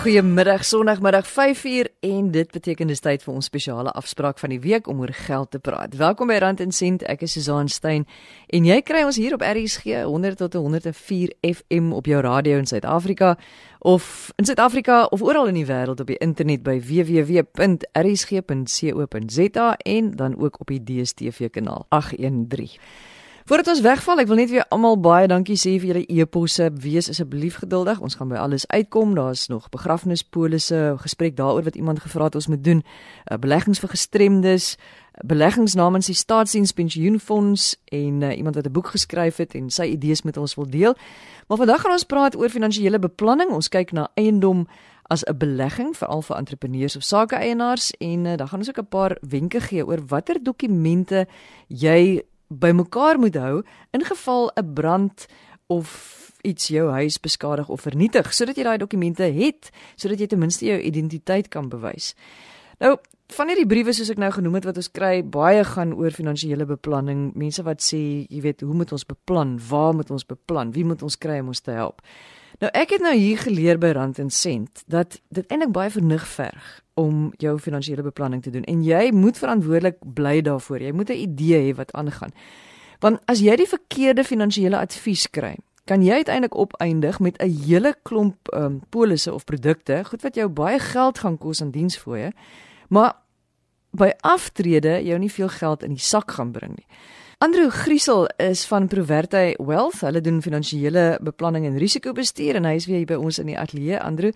Goeiemiddag, Sondagmiddag 5uur en dit beteken dis tyd vir ons spesiale afspraak van die week om oor geld te praat. Welkom by Rand en Sent. Ek is Susan Stein en jy kry ons hier op RSG 100 tot 104 FM op jou radio in Suid-Afrika of in Suid-Afrika of oral in die wêreld op die internet by www.rsg.co.za en dan ook op die DStv kanaal 813. Voordat ons wegval, ek wil net weer almal baie dankie sê vir julle e-posse. Wees asseblief geduldig. Ons gaan by alles uitkom. Daar's nog begrafnispolisse, gesprek daaroor wat iemand gevra het ons moet doen. Uh, beleggings vir gestremdes, beleggings namens die Staatsdienspensioenfonds en uh, iemand wat 'n boek geskryf het en sy idees met ons wil deel. Maar vandag gaan ons praat oor finansiële beplanning. Ons kyk na eiendom as 'n belegging veral vir entrepreneurs of sake-eienaars en uh, dan gaan ons ook 'n paar wenke gee oor watter dokumente jy bymekaar moet hou in geval 'n brand of iets jou huis beskadig of vernietig sodat jy daai dokumente het sodat jy ten minste jou identiteit kan bewys. Nou van hierdie briewe soos ek nou genoem het wat ons kry baie gaan oor finansiële beplanning. Mense wat sê, jy weet, hoe moet ons beplan? Waar moet ons beplan? Wie moet ons kry om ons te help? Nou ek het nou hier geleer by Rand en Sent dat dit eintlik baie vernig verg om jou finansiële beplanning te doen en jy moet verantwoordelik bly daarvoor. Jy moet 'n idee hê wat aangaan. Want as jy die verkeerde finansiële advies kry, kan jy uiteindelik opeindig met 'n hele klomp um, polisse of produkte, goed wat jou baie geld gaan kos aan diensfooie, maar by aftrede jou nie veel geld in die sak gaan bring nie. Andrew Griesel is van Proverty Wealth. Hulle doen finansiële beplanning en risikobestuur en hy is weer hier by ons in die ateljee. Andrew,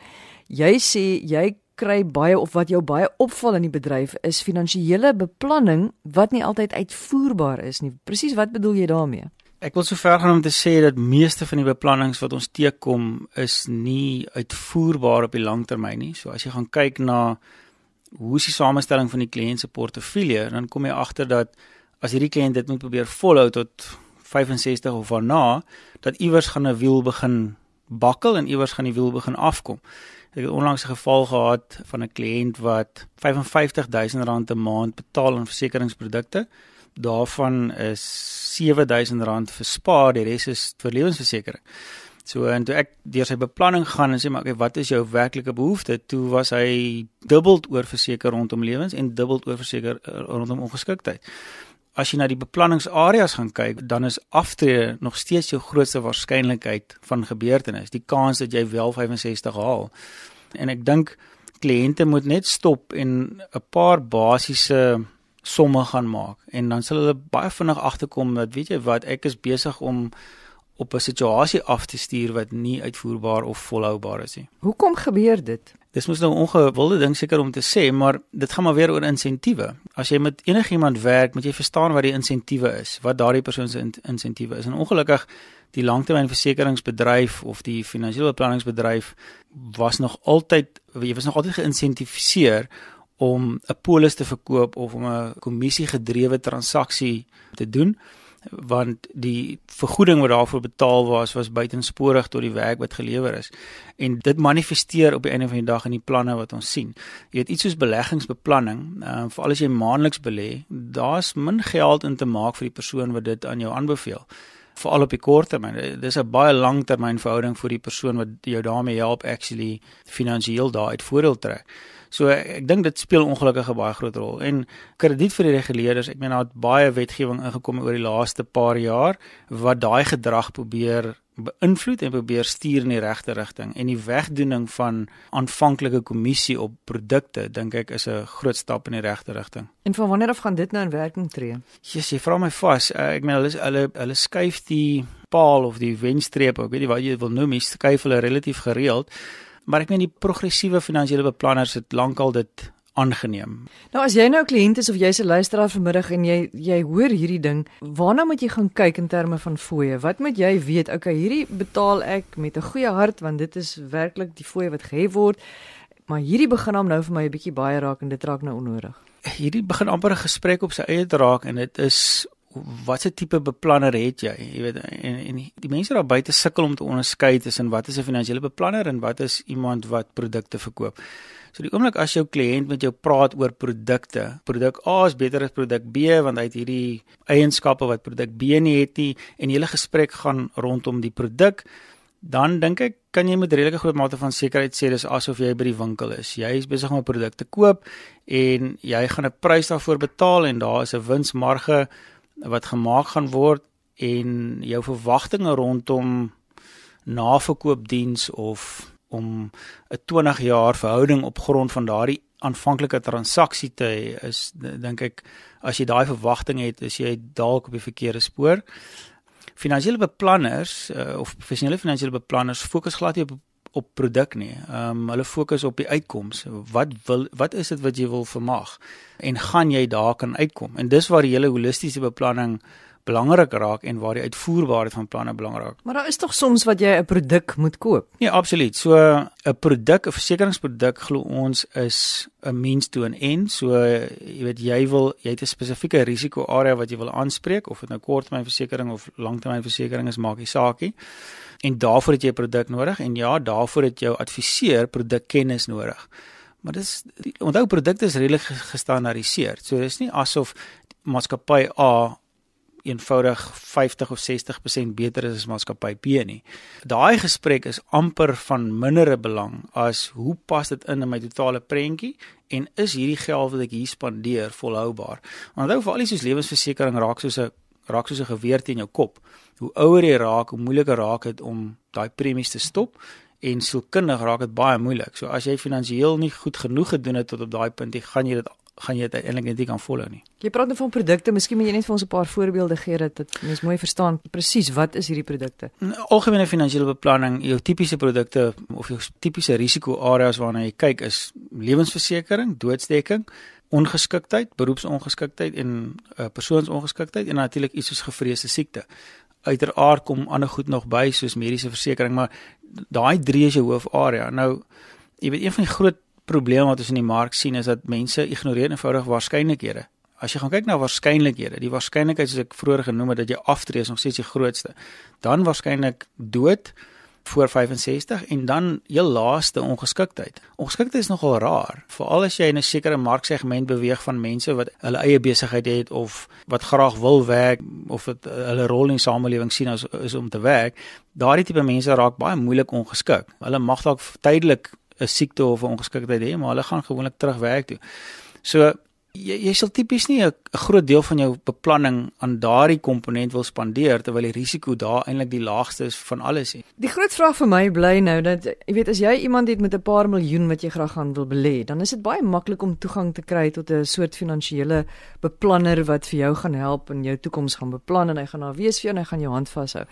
jy sê jy kry baie of wat jou baie opval in die bedryf is finansiële beplanning wat nie altyd uitvoerbaar is nie. Presies wat bedoel jy daarmee? Ek wil so ver gaan om te sê dat meeste van die beplannings wat ons teekom is nie uitvoerbaar op die lang termyn nie. So as jy gaan kyk na hoe is die samestelling van die kliënt se portefeulje, dan kom jy agter dat as hierdie kliënt dit moet probeer volhou tot 65 of waarna, dat iewers gaan 'n wiel begin bakkel en iewers gaan die wiel begin afkom. Ek het onlangs 'n geval gehad van 'n kliënt wat R55000 'n maand betaal aan versekeringsprodukte. Daarvan is R7000 verspaar, die res is vir lewensversekering. So en toe ek deur sy beplanning gaan en sê maar okay, wat is jou werklike behoefte? Toe was hy dubbel oorverseker rondom lewens en dubbel oorverseker eh, rondom ongeskiktheid as jy na die beplanningsareas gaan kyk, dan is aftrede nog steeds jou grootste waarskynlikheid van gebeurtenis, die kans dat jy wel 65 haal. En ek dink kliënte moet net stop en 'n paar basiese somme gaan maak en dan sal hulle baie vinnig agterkom dat weet jy wat, ek is besig om op 'n situasie af te stuur wat nie uitvoerbaar of volhoubaar is nie. Hoekom gebeur dit? Dis mos nou 'n ongewilde ding seker om te sê, maar dit gaan maar weer oor insentiewe. As jy met enigiemand werk, moet jy verstaan wat die insentiewe is, wat daardie persoon se insentiewe is. En ongelukkig die langtermynversekeringsbedryf of die finansiële beplanningsbedryf was nog altyd jy was nog altyd geïnsentifiseer om 'n polis te verkoop of om 'n kommissie gedrewe transaksie te doen want die vergoeding wat daarvoor betaal was was buitensporig tot die werk wat gelewer is. En dit manifesteer op die einde van die dag in die planne wat ons sien. Jy weet iets soos beleggingsbeplanning, uh, veral as jy maandeliks belê, daar's min geld in te maak vir die persoon wat dit aan jou aanbeveel. Veral op die kort termyn. Dis 'n baie langtermyn verhouding vir die persoon wat jou daarmee help actually finansiëel daaruit voordeel trek. So ek dink dit speel ongelukkig 'n baie groot rol. En krediet vir die reguleerders, ek meen daar het baie wetgewing ingekom oor die laaste paar jaar wat daai gedrag probeer beïnvloed en probeer stuur in die regte rigting en die wegdoening van aanvanklike kommissie op produkte dink ek is 'n groot stap in die regte rigting. En van wanneer af gaan dit nou in werking tree? Jesus, jy vra my vas. Uh, ek meen hulle hulle hulle skuif die paal of die wenstreep, ek weet nie wat jy wil noem, skuif hulle relatief gereeld maar ek meen die progressiewe finansiële beplanners het lankal dit aangeneem. Nou as jy nou 'n kliënt is of jy's 'n luisteraar vanmiddag en jy jy hoor hierdie ding, waarna moet jy gaan kyk in terme van fooie? Wat moet jy weet? Okay, hierdie betaal ek met 'n goeie hart want dit is werklik die fooie wat gehef word. Maar hierdie begin hom nou vir my 'n bietjie baie raak en dit raak nou onnodig. Hierdie begin amper 'n gesprek op sy eie te raak en dit is watse tipe beplanner het jy? Jy weet en en die mense daar buite sukkel om te onderskei tussen wat is 'n finansiële beplanner en wat is iemand wat produkte verkoop. So die oomblik as jou kliënt met jou praat oor produkte, produk A is beter as produk B want hy het hierdie eienskappe wat produk B nie het nie en die hele gesprek gaan rondom die produk dan dink ek kan jy met redelike groot mate van sekerheid sê dis asof jy by die winkel is. Jy is besig om 'n produk te koop en jy gaan 'n prys daarvoor betaal en daar is 'n winsmarge wat gemaak gaan word en jou verwagtinge rondom naverkoopdiens of om 'n 20 jaar verhouding op grond van daardie aanvanklike transaksie te hê is dink ek as jy daai verwagting het is jy dalk op die verkeerde spoor. Finansiële beplanners uh, of professionele finansiële beplanners fokus glad nie op op produk nie. Ehm um, hulle fokus op die uitkoms. Wat wil wat is dit wat jy wil vermag en gaan jy daar kan uitkom? En dis waar die hele holistiese beplanning belangrik raak en waar die uitvoerbaarheid van planne belangrik. Maar daar is tog soms wat jy 'n produk moet koop. Ja, absoluut. So 'n produk, 'n versekeringsproduk glo ons is 'n means to an end. So jy weet jy wil jy het 'n spesifieke risiko area wat jy wil aanspreek of dit nou korttermynversekering of langtermynversekering is, maak nie saak nie. En daarvoor het jy produk nodig en ja, daarvoor het jou adviseur produkkennis nodig. Maar dis onthou produkte is redelik gestandaardiseer. So dis nie asof maatskappy A eenvoudig 50 of 60% beter is as maatskappy B nie. Daai gesprek is amper van mindere belang as hoe pas dit in in my totale prentjie en is hierdie geld wat ek hier spandeer volhoubaar? Onthou vir al die soos lewensversekering raak soos 'n raak soos 'n geweer teen jou kop. Hoe ouer jy raak, hoe moeiliker raak dit om daai premies te stop en sielkundig raak dit baie moeilik. So as jy finansiëel nie goed genoeg gedoen het tot op daai punt, jy gaan jy dit gaan jy dit eintlik net nie kan volhou nie. Jy praat nou van produkte, miskien moet jy net vir ons 'n paar voorbeelde gee dat dit mens mooi verstaan presies wat is hierdie produkte. Algemene finansiële beplanning, jou tipiese produkte of jou tipiese risiko areas waarna jy kyk is lewensversekering, doodsdekking, ongeskiktheid, beroepsongeskiktheid en uh, persoonsongeskiktheid en natuurlik iets soos gevreesde siekte. Uiteraard kom ander goed nog by soos mediese versekerings, maar daai drie is jou hoofarea. Nou jy weet een van die groot probleem wat ons in die mark sien is dat mense ignoreer eenvoudig waarskynlikhede. As jy gaan kyk na waarskynlikhede, die waarskynlikheid soos ek vroeër genoem het dat jy aftree is nog steeds die grootste. Dan waarskynlik dood voor 65 en dan heel laaste ongeskiktheid. Ongeskiktheid is nogal raar, veral as jy in 'n sekere marksegment beweeg van mense wat hulle eie besigheid het of wat graag wil werk of wat hulle rol in die samelewing sien as is om te werk. Daardie tipe mense raak baie moeilik ongeskik. Hulle mag dalk tydelik 'n siekte of 'n ongeskiktheid hê, maar hulle gaan gewoonlik terug werk toe. So jy jy sal tipies nie 'n groot deel van jou beplanning aan daardie komponent wil spandeer terwyl die risiko daar eintlik die laagste is van alles nie. Die groot vraag vir my bly nou dat jy weet as jy iemand het met 'n paar miljoen wat jy graag gaan wil belê, dan is dit baie maklik om toegang te kry tot 'n soort finansiële beplanner wat vir jou gaan help in jou toekoms gaan beplan en hy gaan daar wees vir jou en hy gaan jou hand vashou.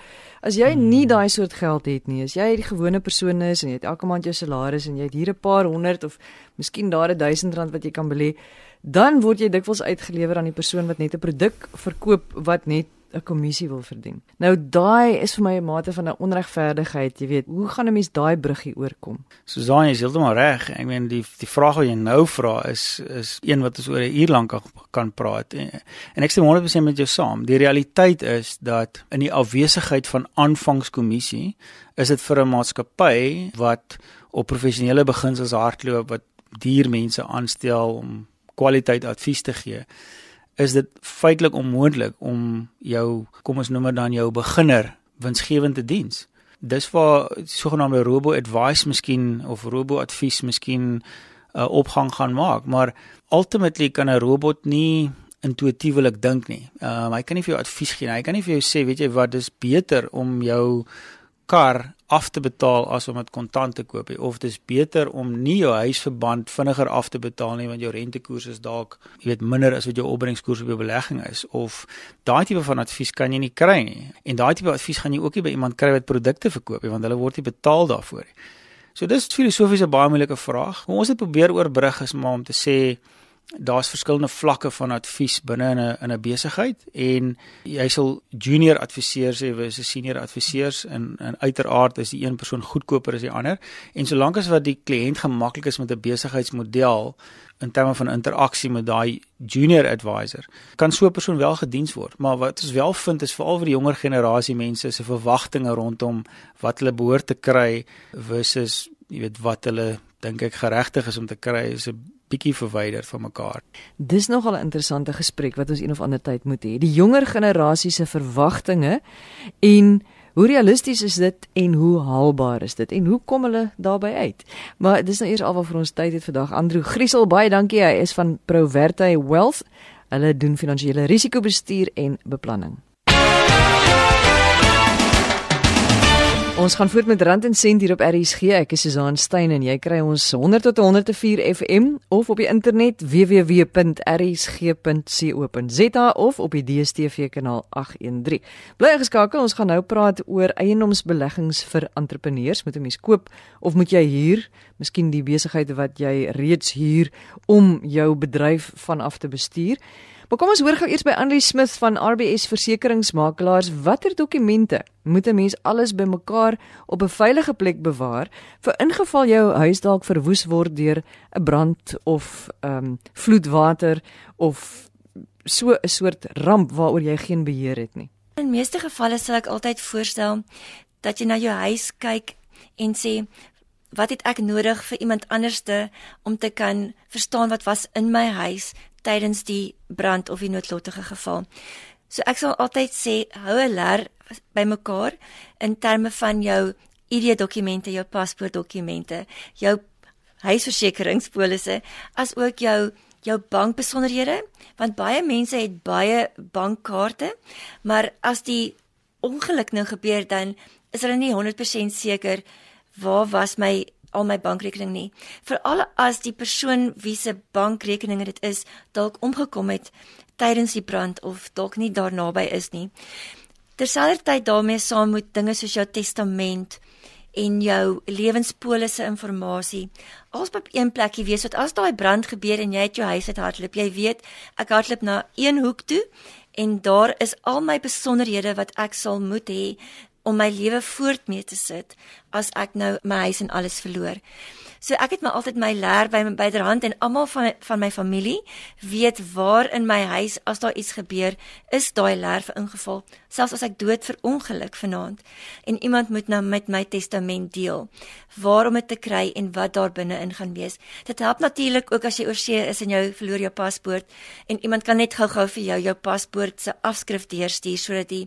As jy hmm. nie daai soort geld het nie, as jy die gewone persoon is en jy het elke maand jou salaris en jy het hier 'n paar honderd of miskien daar 'n 1000 rand wat jy kan belê, dan word jy dikwels uitgelewer aan die persoon wat net 'n produk verkoop wat net 'n kommissie wil verdien. Nou daai is vir my 'n mate van 'n onregverdigheid, jy weet. Hoe gaan 'n mens daai bruggie oorkom? Susan is heeltemal reg. Ek meen die die vraag wat jy nou vra is is een wat ons oor 'n uur lank kan praat. En ek stem 100% met jou saam. Die realiteit is dat in die afwesigheid van aanvangskommissie is dit vir 'n maatskappy wat op professionele beginsels hardloop wat duur mense aanstel om kwaliteit advies te gee, is dit feitelik onmoontlik om jou, kom ons noem dit dan jou beginner winsgewende diens. Dis waar sogenaamde robo advice miskien of robo advies miskien 'n uh, opgang gaan maak, maar ultimately kan 'n robot nie intuïtiewelik dink nie. Ehm um, hy kan nie vir jou advies gee nie. Hy kan nie vir jou sê, weet jy wat, dis beter om jou kar af te betaal as om dit kontant te koop of dis beter om nie jou huisverband vinniger af te betaal nie want jou rentekoers is dalk jy weet minder as wat jou opbrengskoers op jou belegging is of daai tipe van advies kan jy nie kry nie en daai tipe advies gaan jy ook nie by iemand kry wat produkte verkoop nie want hulle word nie betaal daarvoor nie. So dis 'n baie moeilike vraag. Hoe ons dit probeer oorbrug is maar om te sê daar's verskillende vlakke van advies binne in 'n in 'n besigheid en jy sal junior adviseurs hê versus senior adviseurs en en uiteraard is die een persoon goedkoper as die ander. En solank as wat die kliënt gemaklik is met 'n besigheidsmodel in terme van interaksie met daai junior advisor kan so 'n persoon wel gediens word. Maar wat ons wel vind is veral vir die jonger generasie mense se verwagtinge rondom wat hulle behoort te kry versus jy weet wat hulle dink ek geregtig is om te kry is 'n bietjie verwyder van mekaar. Dis nogal 'n interessante gesprek wat ons een of ander tyd moet hê. Die jonger generasie se verwagtinge en Hoe realisties is dit en hoe haalbaar is dit en hoe kom hulle daarby uit? Maar dis nou eers al wat vir ons tyd het vandag. Andrew Griesel, baie dankie. Hy is van Proverty Wealth. Hulle doen finansiële risikobestuur en beplanning. Ons gaan voort met Rand en Sent hier op RSG. Ek is Susan Stein en jy kry ons 100 tot 104 FM of op die internet www.rsg.co.za of op die DStv kanaal 813. Bly geskakel, ons gaan nou praat oor eiendomsbeleggings vir entrepreneurs. Moet 'n mens koop of moet jy huur? Miskien die besigheid wat jy reeds huur om jou bedryf vanaf te bestuur. Maar kom ons hoor gou eers by Annelie Smith van RBS Versekeringsmakelaars watter dokumente moet 'n mens alles bymekaar op 'n veilige plek bewaar vir ingeval jou huis dalk verwoes word deur 'n brand of ehm um, vloedwater of so 'n soort ramp waaroor jy geen beheer het nie. In meeste gevalle sal ek altyd voorstel dat jy na jou huis kyk en sê wat het ek nodig vir iemand anderste om te kan verstaan wat was in my huis tydens die brand of die noodlottige geval. So ek sal altyd sê hou 'n leer bymekaar in terme van jou ID-dokumente, jou paspoortdokumente, jou huisversekeringspolisse, as ook jou jou bankbesonderhede, want baie mense het baie bankkaarte, maar as die ongeluk nou gebeur dan is hulle nie 100% seker waar was my al my bankrekening nie. Veral as die persoon wie se bankrekening dit is dalk omgekom het tydens die brand of dalk nie daar naby is nie. Terselfdertyd daarmee saam moet dinge soos jou testament en jou lewenspolisse inligting als op een plekkie wees wat as daai brand gebeur en jy het jou huis uit hardloop jy weet ek hardloop na een hoek toe en daar is al my besonderhede wat ek sal moet hê om my lewe voort mee te sit as ek nou my huis en alles verloor. So ek het my altyd my leer by my byderhand en almal van my, van my familie weet waar in my huis as daar iets gebeur, is daai leer vir ingeval. Selfs as ek dood vir ongeluk vanaand en iemand moet nou met my testament deel, waarom dit te kry en wat daar binne in gaan wees. Dit help natuurlik ook as jy oorsee is en jy verloor jou paspoort en iemand kan net gou-gou vir jou jou paspoort se afskrif deurstuur sodat die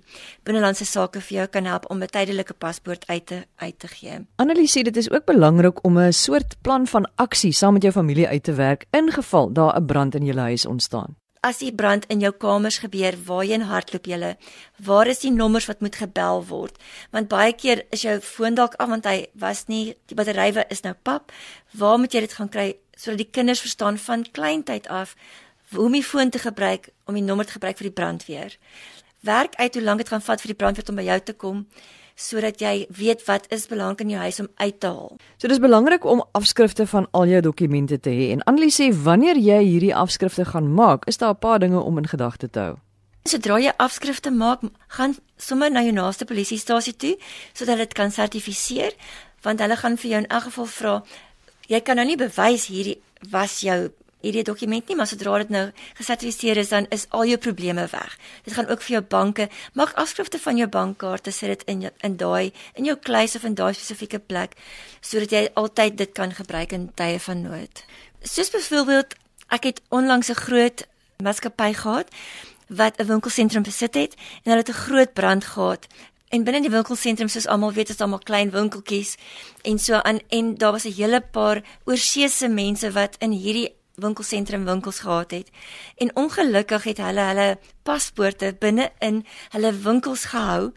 binnelandse sake vir jou kan help om 'n tydelike paspoort uit te uit te gee. Annelies sê dit is ook belangrik om 'n soort soort plan van aksie saam met jou familie uit te werk in geval daar 'n brand in jou huis ontstaan? As die brand in jou kamers gebeur, waarheen hardloop jy? Waar is die nommers wat moet gebel word? Want baie keer is jou foon dalk af want hy was nie die battery is nou pap. Waar moet jy dit gaan kry sodat die kinders verstaan van kleintyd af hoe om die foon te gebruik om die nommer te gebruik vir die brandweer? Werk uit hoe lank dit gaan vat vir die brandweer om by jou te kom sodat jy weet wat is belangrik in jou huis om uit te haal. So dis belangrik om afskrifte van al jou dokumente te hê en Annelie sê wanneer jy hierdie afskrifte gaan maak, is daar 'n paar dinge om in gedagte te hou. Sodra jy afskrifte maak, gaan sommer na jou naaste polisiestasie toe sodat dit kan sertifiseer want hulle gaan vir jou in elk geval vra jy kan nou nie bewys hierdie was jou hierdie dokument nie, maar sodra dit nou gesertifiseer is, dan is al jou probleme weg. Dit gaan ook vir jou banke, maak afskrifte van jou bankkaarte, sit dit in jou, in daai in jou kluis of in daai spesifieke plek sodat jy altyd dit kan gebruik in tye van nood. Soos byvoorbeeld, ek het onlangs 'n groot maatskappy gehad wat 'n winkelsentrum besit het en hulle het 'n groot brand gehad En binne die winkelsentrum soos almal weet is daar maar klein winkeltjies en so aan en daar was 'n hele paar oorseese mense wat in hierdie winkelsentrum winkels gehad het. En ongelukkig het hulle hulle paspoorte binne in hulle winkels gehou.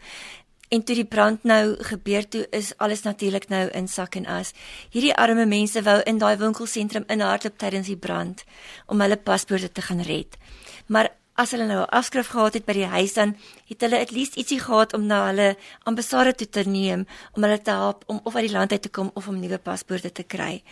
En toe die brand nou gebeur toe is alles natuurlik nou in sak en as. Hierdie arme mense wou in daai winkelsentrum inhardloop tydens die brand om hulle paspoorte te gaan red. Maar as hulle nou 'n afskrif gehad het by die huis dan het hulle at least ietsie gehad om na hulle ambassade toe te neem om hulle te help om of uit die land uit te kom of om nuwe paspoorte te kry.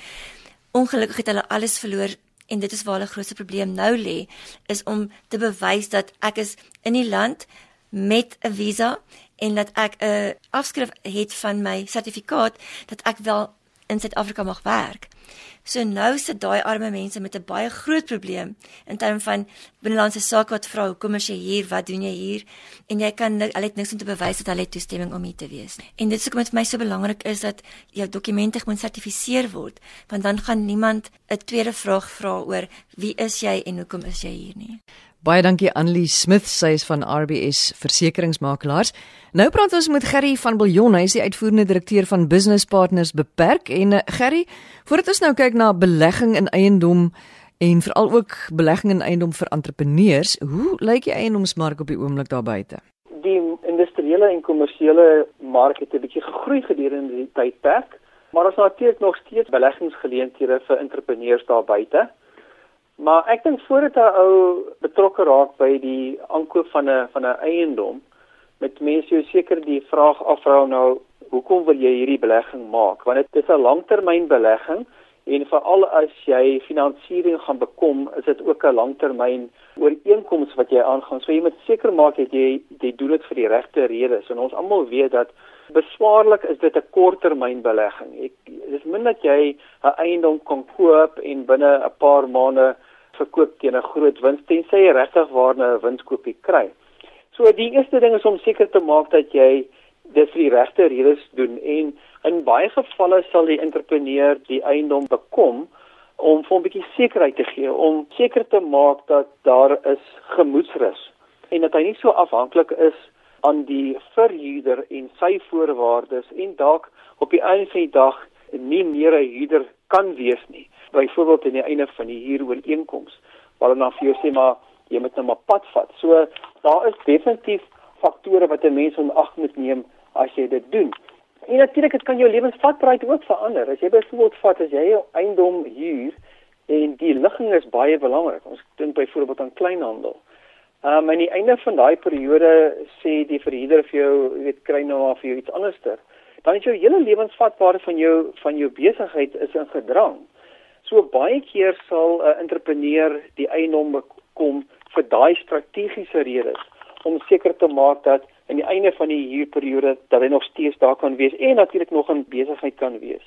Ongelukkig het hulle alles verloor en dit is waar hulle grootste probleem nou lê is om te bewys dat ek is in die land met 'n visa en dat ek 'n afskrif het van my sertifikaat dat ek wel in Suid-Afrika mag werk. So nou sit daai arme mense met 'n baie groot probleem in terme van binnelandse sake wat vra hoekom is jy hier? Wat doen jy hier? En jy kan hulle het niks om te bewys dat hulle toestemming om hier te wees nie. En dit is hoekom dit vir my so belangrik is dat jou dokumente moet sertifiseer word, want dan gaan niemand 'n tweede vraag vra oor wie is jy en hoekom is jy hier nie. Baie dankie Annelie Smith, sy is van RBS Versekeringsmakelaars. Nou praat ons met Gerry van Biljon, hy is die uitvoerende direkteur van Business Partners Beperk en uh, Gerry, voordat ons nou kyk na belegging in eiendom en veral ook belegging in eiendom vir entrepreneurs, hoe lyk die eiendomsmark op die oomblik daar buite? Die industriële en kommersiële mark het 'n bietjie gegroei gedurende die tydperk, maar ons het natuurlik nog steeds beleggingsgeleenthede vir entrepreneurs daar buite. Maar ek dink voordat 'n ou betrokke raak by die aankoop van 'n van 'n eiendom, met mense jou seker die vraag afvra nou, hoekom wil jy hierdie belegging maak? Want dit is 'n langtermynbelegging en veral as jy finansiering gaan bekom, is dit ook 'n langtermyn ooreenkoms wat jy aangaan. So jy moet seker maak dat jy jy doen dit vir die regte redes. En ons almal weet dat beswaarlik is dit 'n korttermynbelegging. Ek dis min dat jy 'n eiendom kan koop en binne 'n paar maande verkoop teen 'n groot wins tensy jy regtig waarna 'n winskoopie kry. So die eerste ding is om seker te maak dat jy dit vir die regte redes doen en In baie gevalle sal die entrepreneur die eiendom bekom om vir 'n bietjie sekerheid te gee, om seker te maak dat daar is gemoedsrus en dat hy nie so afhanklik is aan die verhuurder en sy voorwaardes en dalk op die einde van die dag nie meer 'n huurder kan wees nie. Byvoorbeeld aan die einde van die huurooreenkoms waar hulle dan vir jou sê maar jy moet nou maar pad vat. So daar is definitief faktore wat 'n mens in ag moet neem as jy dit doen. En natuurlik dit kan jou lewensvatbaarheid ook verander. As jy byvoorbeeld vat as jy jou eiendom huur en die ligging is baie belangrik. Ons dink byvoorbeeld aan kleinhandel. Ehm um, aan die einde van daai periode sê die verhuurder vir jou, jy weet, kry nou maar vir jou iets anderster. Dan is jou hele lewensvatbaarheid van jou van jou besigheid is in gedrang. So baie keer sal 'n uh, entrepreneur die eiendom kom vir daai strategiese redes om seker te maak dat aan die einde van die huurperiode dat hy nog steeds daar kan wees en natuurlik nog in besigheid kan wees.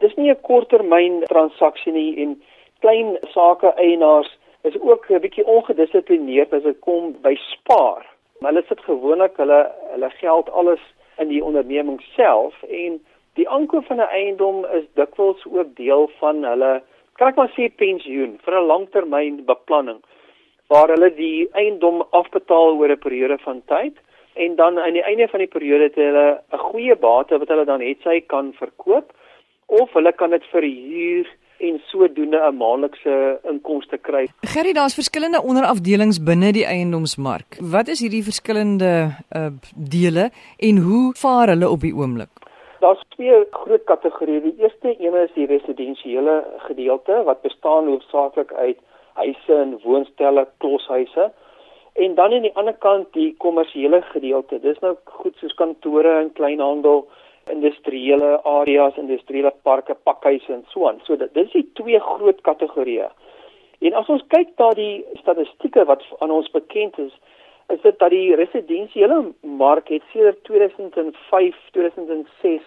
Dis nie 'n korttermyn transaksie nie en klein sake eienaars is ook 'n bietjie ongedissiplineerd as dit kom by spaar. Maar hulle sit gewoonlik hulle hulle geld alles in die onderneming self en die aankoop van 'n eiendom is dikwels ook deel van hulle kyk maar sê pensioen vir 'n langtermyn beplanning waar hulle die eiendom afbetaal oor 'n periode van tyd en dan aan die einde van die periode het hulle 'n goeie bate wat hulle dan het sy kan verkoop of hulle kan dit verhuur en sodoende 'n maandelikse inkomste kry. Gerry, daar's verskillende onderafdelings binne die eiendomsmark. Wat is hierdie verskillende uh, dele en hoe vaar hulle op die oomblik? Daar's twee groot kategorieë. Die eerste een is die residensiële gedeelte wat bestaan hoofsaaklik uit huise en woonstelle, kloshuise En dan aan die ander kant die kommersiële gedeelte. Dis nou goed soos kantore en kleinhandel, industriële areas, industriële parke, pakhuise en so aan. So dit dis die twee groot kategorieë. En as ons kyk na die statistieke wat aan ons bekend is, is dit dat die residensiële mark het sedert 2005, 2006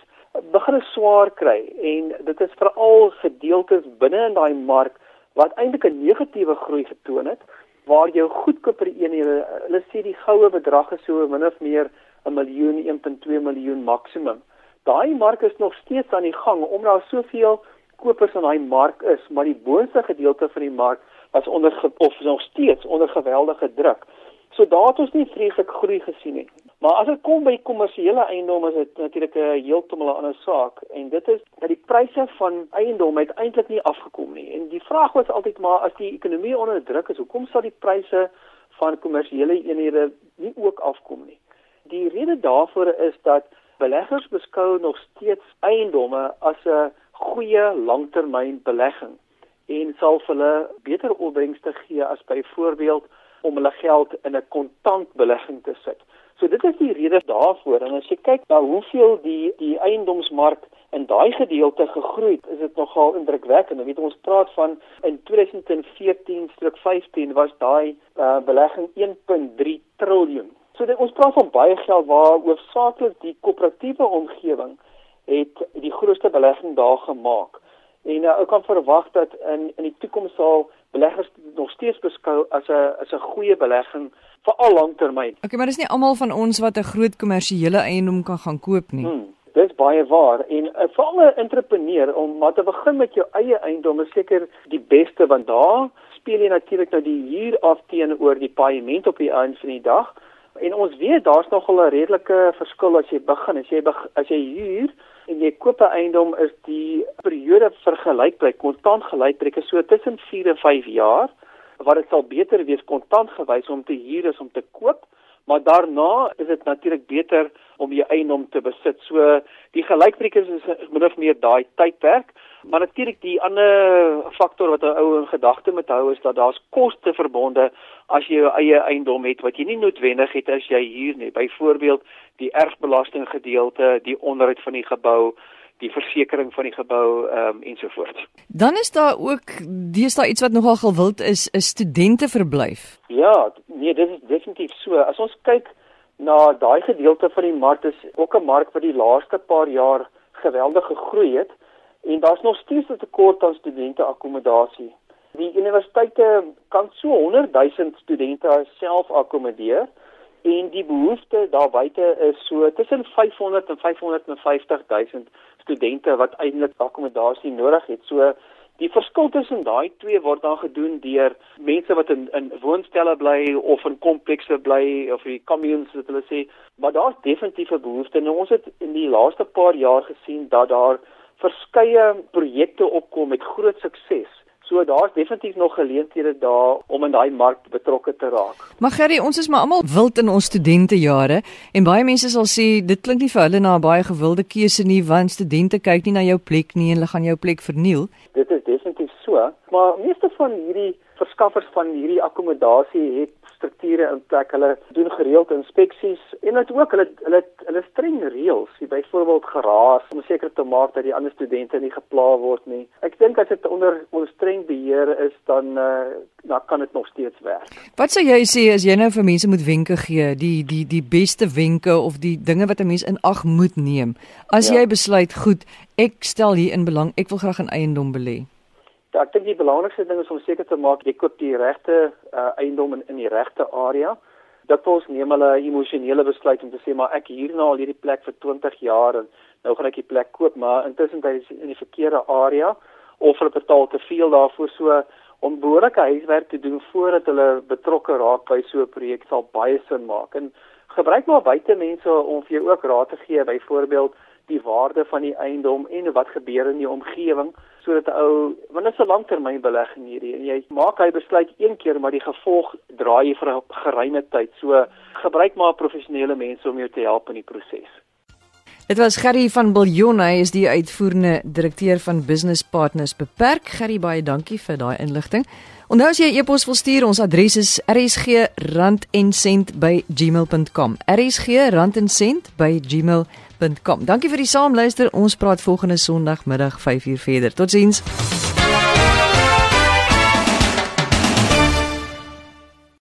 begin swaar kry en dit is veral gedeeltes binne in daai mark wat eintlik 'n negatiewe groei getoon het waar jou goedkoper eenhede hulle sê die goue bedrag is so min of meer 'n miljoen 1.2 miljoen maksimum. Daai mark is nog steeds aan die gang omdat daar soveel kopers in daai mark is, maar die boonste gedeelte van die mark was onder of nog steeds onder geweldige druk. So daar het ons nie vreeslik groei gesien nie. Maar as dit kom by kommersiële eiendom is dit natuurlik 'n heeltemal 'n ander saak en dit is dat die pryse van eiendom uiteindelik nie afgekom nie. En die vraag was altyd maar as die ekonomie onder druk is, hoekom sal die pryse van kommersiële eenhede nie ook afkom nie? Die rede daarvoor is dat beleggers beskou nog steeds eiendomme as 'n goeie langtermynbelegging en sal vir hulle beter opbrengste gee as byvoorbeeld om hulle geld in 'n kontantbelegging te sit. So dit is die rede daarvoor en as jy kyk na hoeveel die die eiendomsmark in daai gedeelte gegroei is dit nogal indrukwekkend. Jy weet ons praat van in 2014/15 was daai uh, belegging 1.3 triljoen. So dit, ons praat van baie geld waar hoofsaaklik die koöperatiewe omgewing het die grootste belegging daar gemaak. En uh, ek kan verwag dat in in die toekoms sal beleggers nog steeds beskou as 'n as 'n goeie belegging vir al langtermyn. Okay, maar dis nie almal van ons wat 'n groot kommersiële eiendom kan gaan koop nie. Hmm, dis baie waar en uh, vir 'n entrepreneur om maar te begin met jou eie eiendom is seker die beste want daar speel jy natuurlik nou die huur af teenoor die paaiement op die einde van die dag. En ons weet daar's nogal 'n redelike verskil as jy begin, as jy beg, as jy huur en jy koop 'n eiendom is die periode vergelykbaar kontant gelykbreek so tussen 4 en 5 jaar wat dit sal beter wees kontant gewys om te huur as om te koop. Maar daarna is dit natuurlik beter om jou eiendom te besit. So die gelykbreek is, is min of meer daai tydperk, maar natuurlik die ander faktor wat 'n ou in gedagte moet hou is dat daar's koste verbonde as jy jou eie eiendom het wat jy nie noodwendig het as jy huur nie. Byvoorbeeld die erfbelasting gedeelte, die onderhoud van die gebou, die versekerings van die gebou ehm um, ensovoorts. Dan is daar ook deesdae iets wat nogal gewild is, 'n studenteverblyf. Ja, nee, dit is definitief so. As ons kyk na daai gedeelte van die mark is ook 'n mark wat die laaste paar jaar geweldig gegroei het en daar's nog steeds 'n tekort aan studente akkommodasie. Die universiteite kan so 100 000 studente self akkommodeer en die behoefte daar buite is so tussen 500 en 550 000 studente wat eintlik akkommodasie nodig het. So die verskil tussen daai twee word dan gedoen deur mense wat in in woonstelle bly of in komplekse bly of die communes wat hulle sê, maar daar's definitief 'n behoefte. Nou ons het in die laaste paar jaar gesien dat daar verskeie projekte opkom met groot sukses So daar's definitief nog geleenthede daar om in daai mark betrokke te raak. Maar Gerry, ons is maar almal wild in ons studentejare en baie mense sal sê dit klink nie vir hulle na 'n baie gewilde keuse nie want studente kyk nie na jou plek nie en hulle gaan jou plek verniel. Dit is definitief so, maar meeste van hierdie verskaffers van hierdie akkommodasie het strukture in plek. Hulle doen gereeld inspeksies en dit ook hulle hulle hulle streng reëls, byvoorbeeld geraas om seker te maak dat die ander studente nie gepla word nie. Ek dink as dit onder onder streng beheer is dan uh, dan kan dit nog steeds werk. Wat sou jy sê as jy nou vir mense moet wenke gee, die die die beste wenke of die dinge wat 'n mens in ag moet neem as ja. jy besluit goed, ek stel hier in belang, ek wil graag 'n eiendom belê. Ja, ek dink die belangrikste ding is om seker te maak jy koop die regte uh, eiendom in in die regte area. Dat ons neem hulle emosionele besluit om te sê maar ek hier nou al hierdie plek vir 20 jaar en nou gaan ek die plek koop, maar intussen is in die verkeerde area of hulle betaal te veel daarvoor so om behoorlike huiswerk te doen voordat hulle betrokke raak by so 'n projek sal baie sin maak. En gebruik maar buite mense om vir jou ook raad te gee, byvoorbeeld die waarde van die eiendom en wat gebeur in die omgewing sodat 'n ou want dit is 'n langtermynbelegging hierdie en jy maak hy besluit een keer maar die gevolg draai vir 'n geruime tyd. So gebruik maar professionele mense om jou te help in die proses. Dit was Gerry van Biljon, hy is die uitvoerende direkteur van Business Partners Beperk. Gerry, baie dankie vir daai inligting. Onthou as jy 'n e-pos wil stuur, ons adres is rsg@randencent@gmail.com. rsg@randencent@gmail.com. Dankie vir die saamluister. Ons praat volgende Sondagmiddag 5uur verder. Totsiens.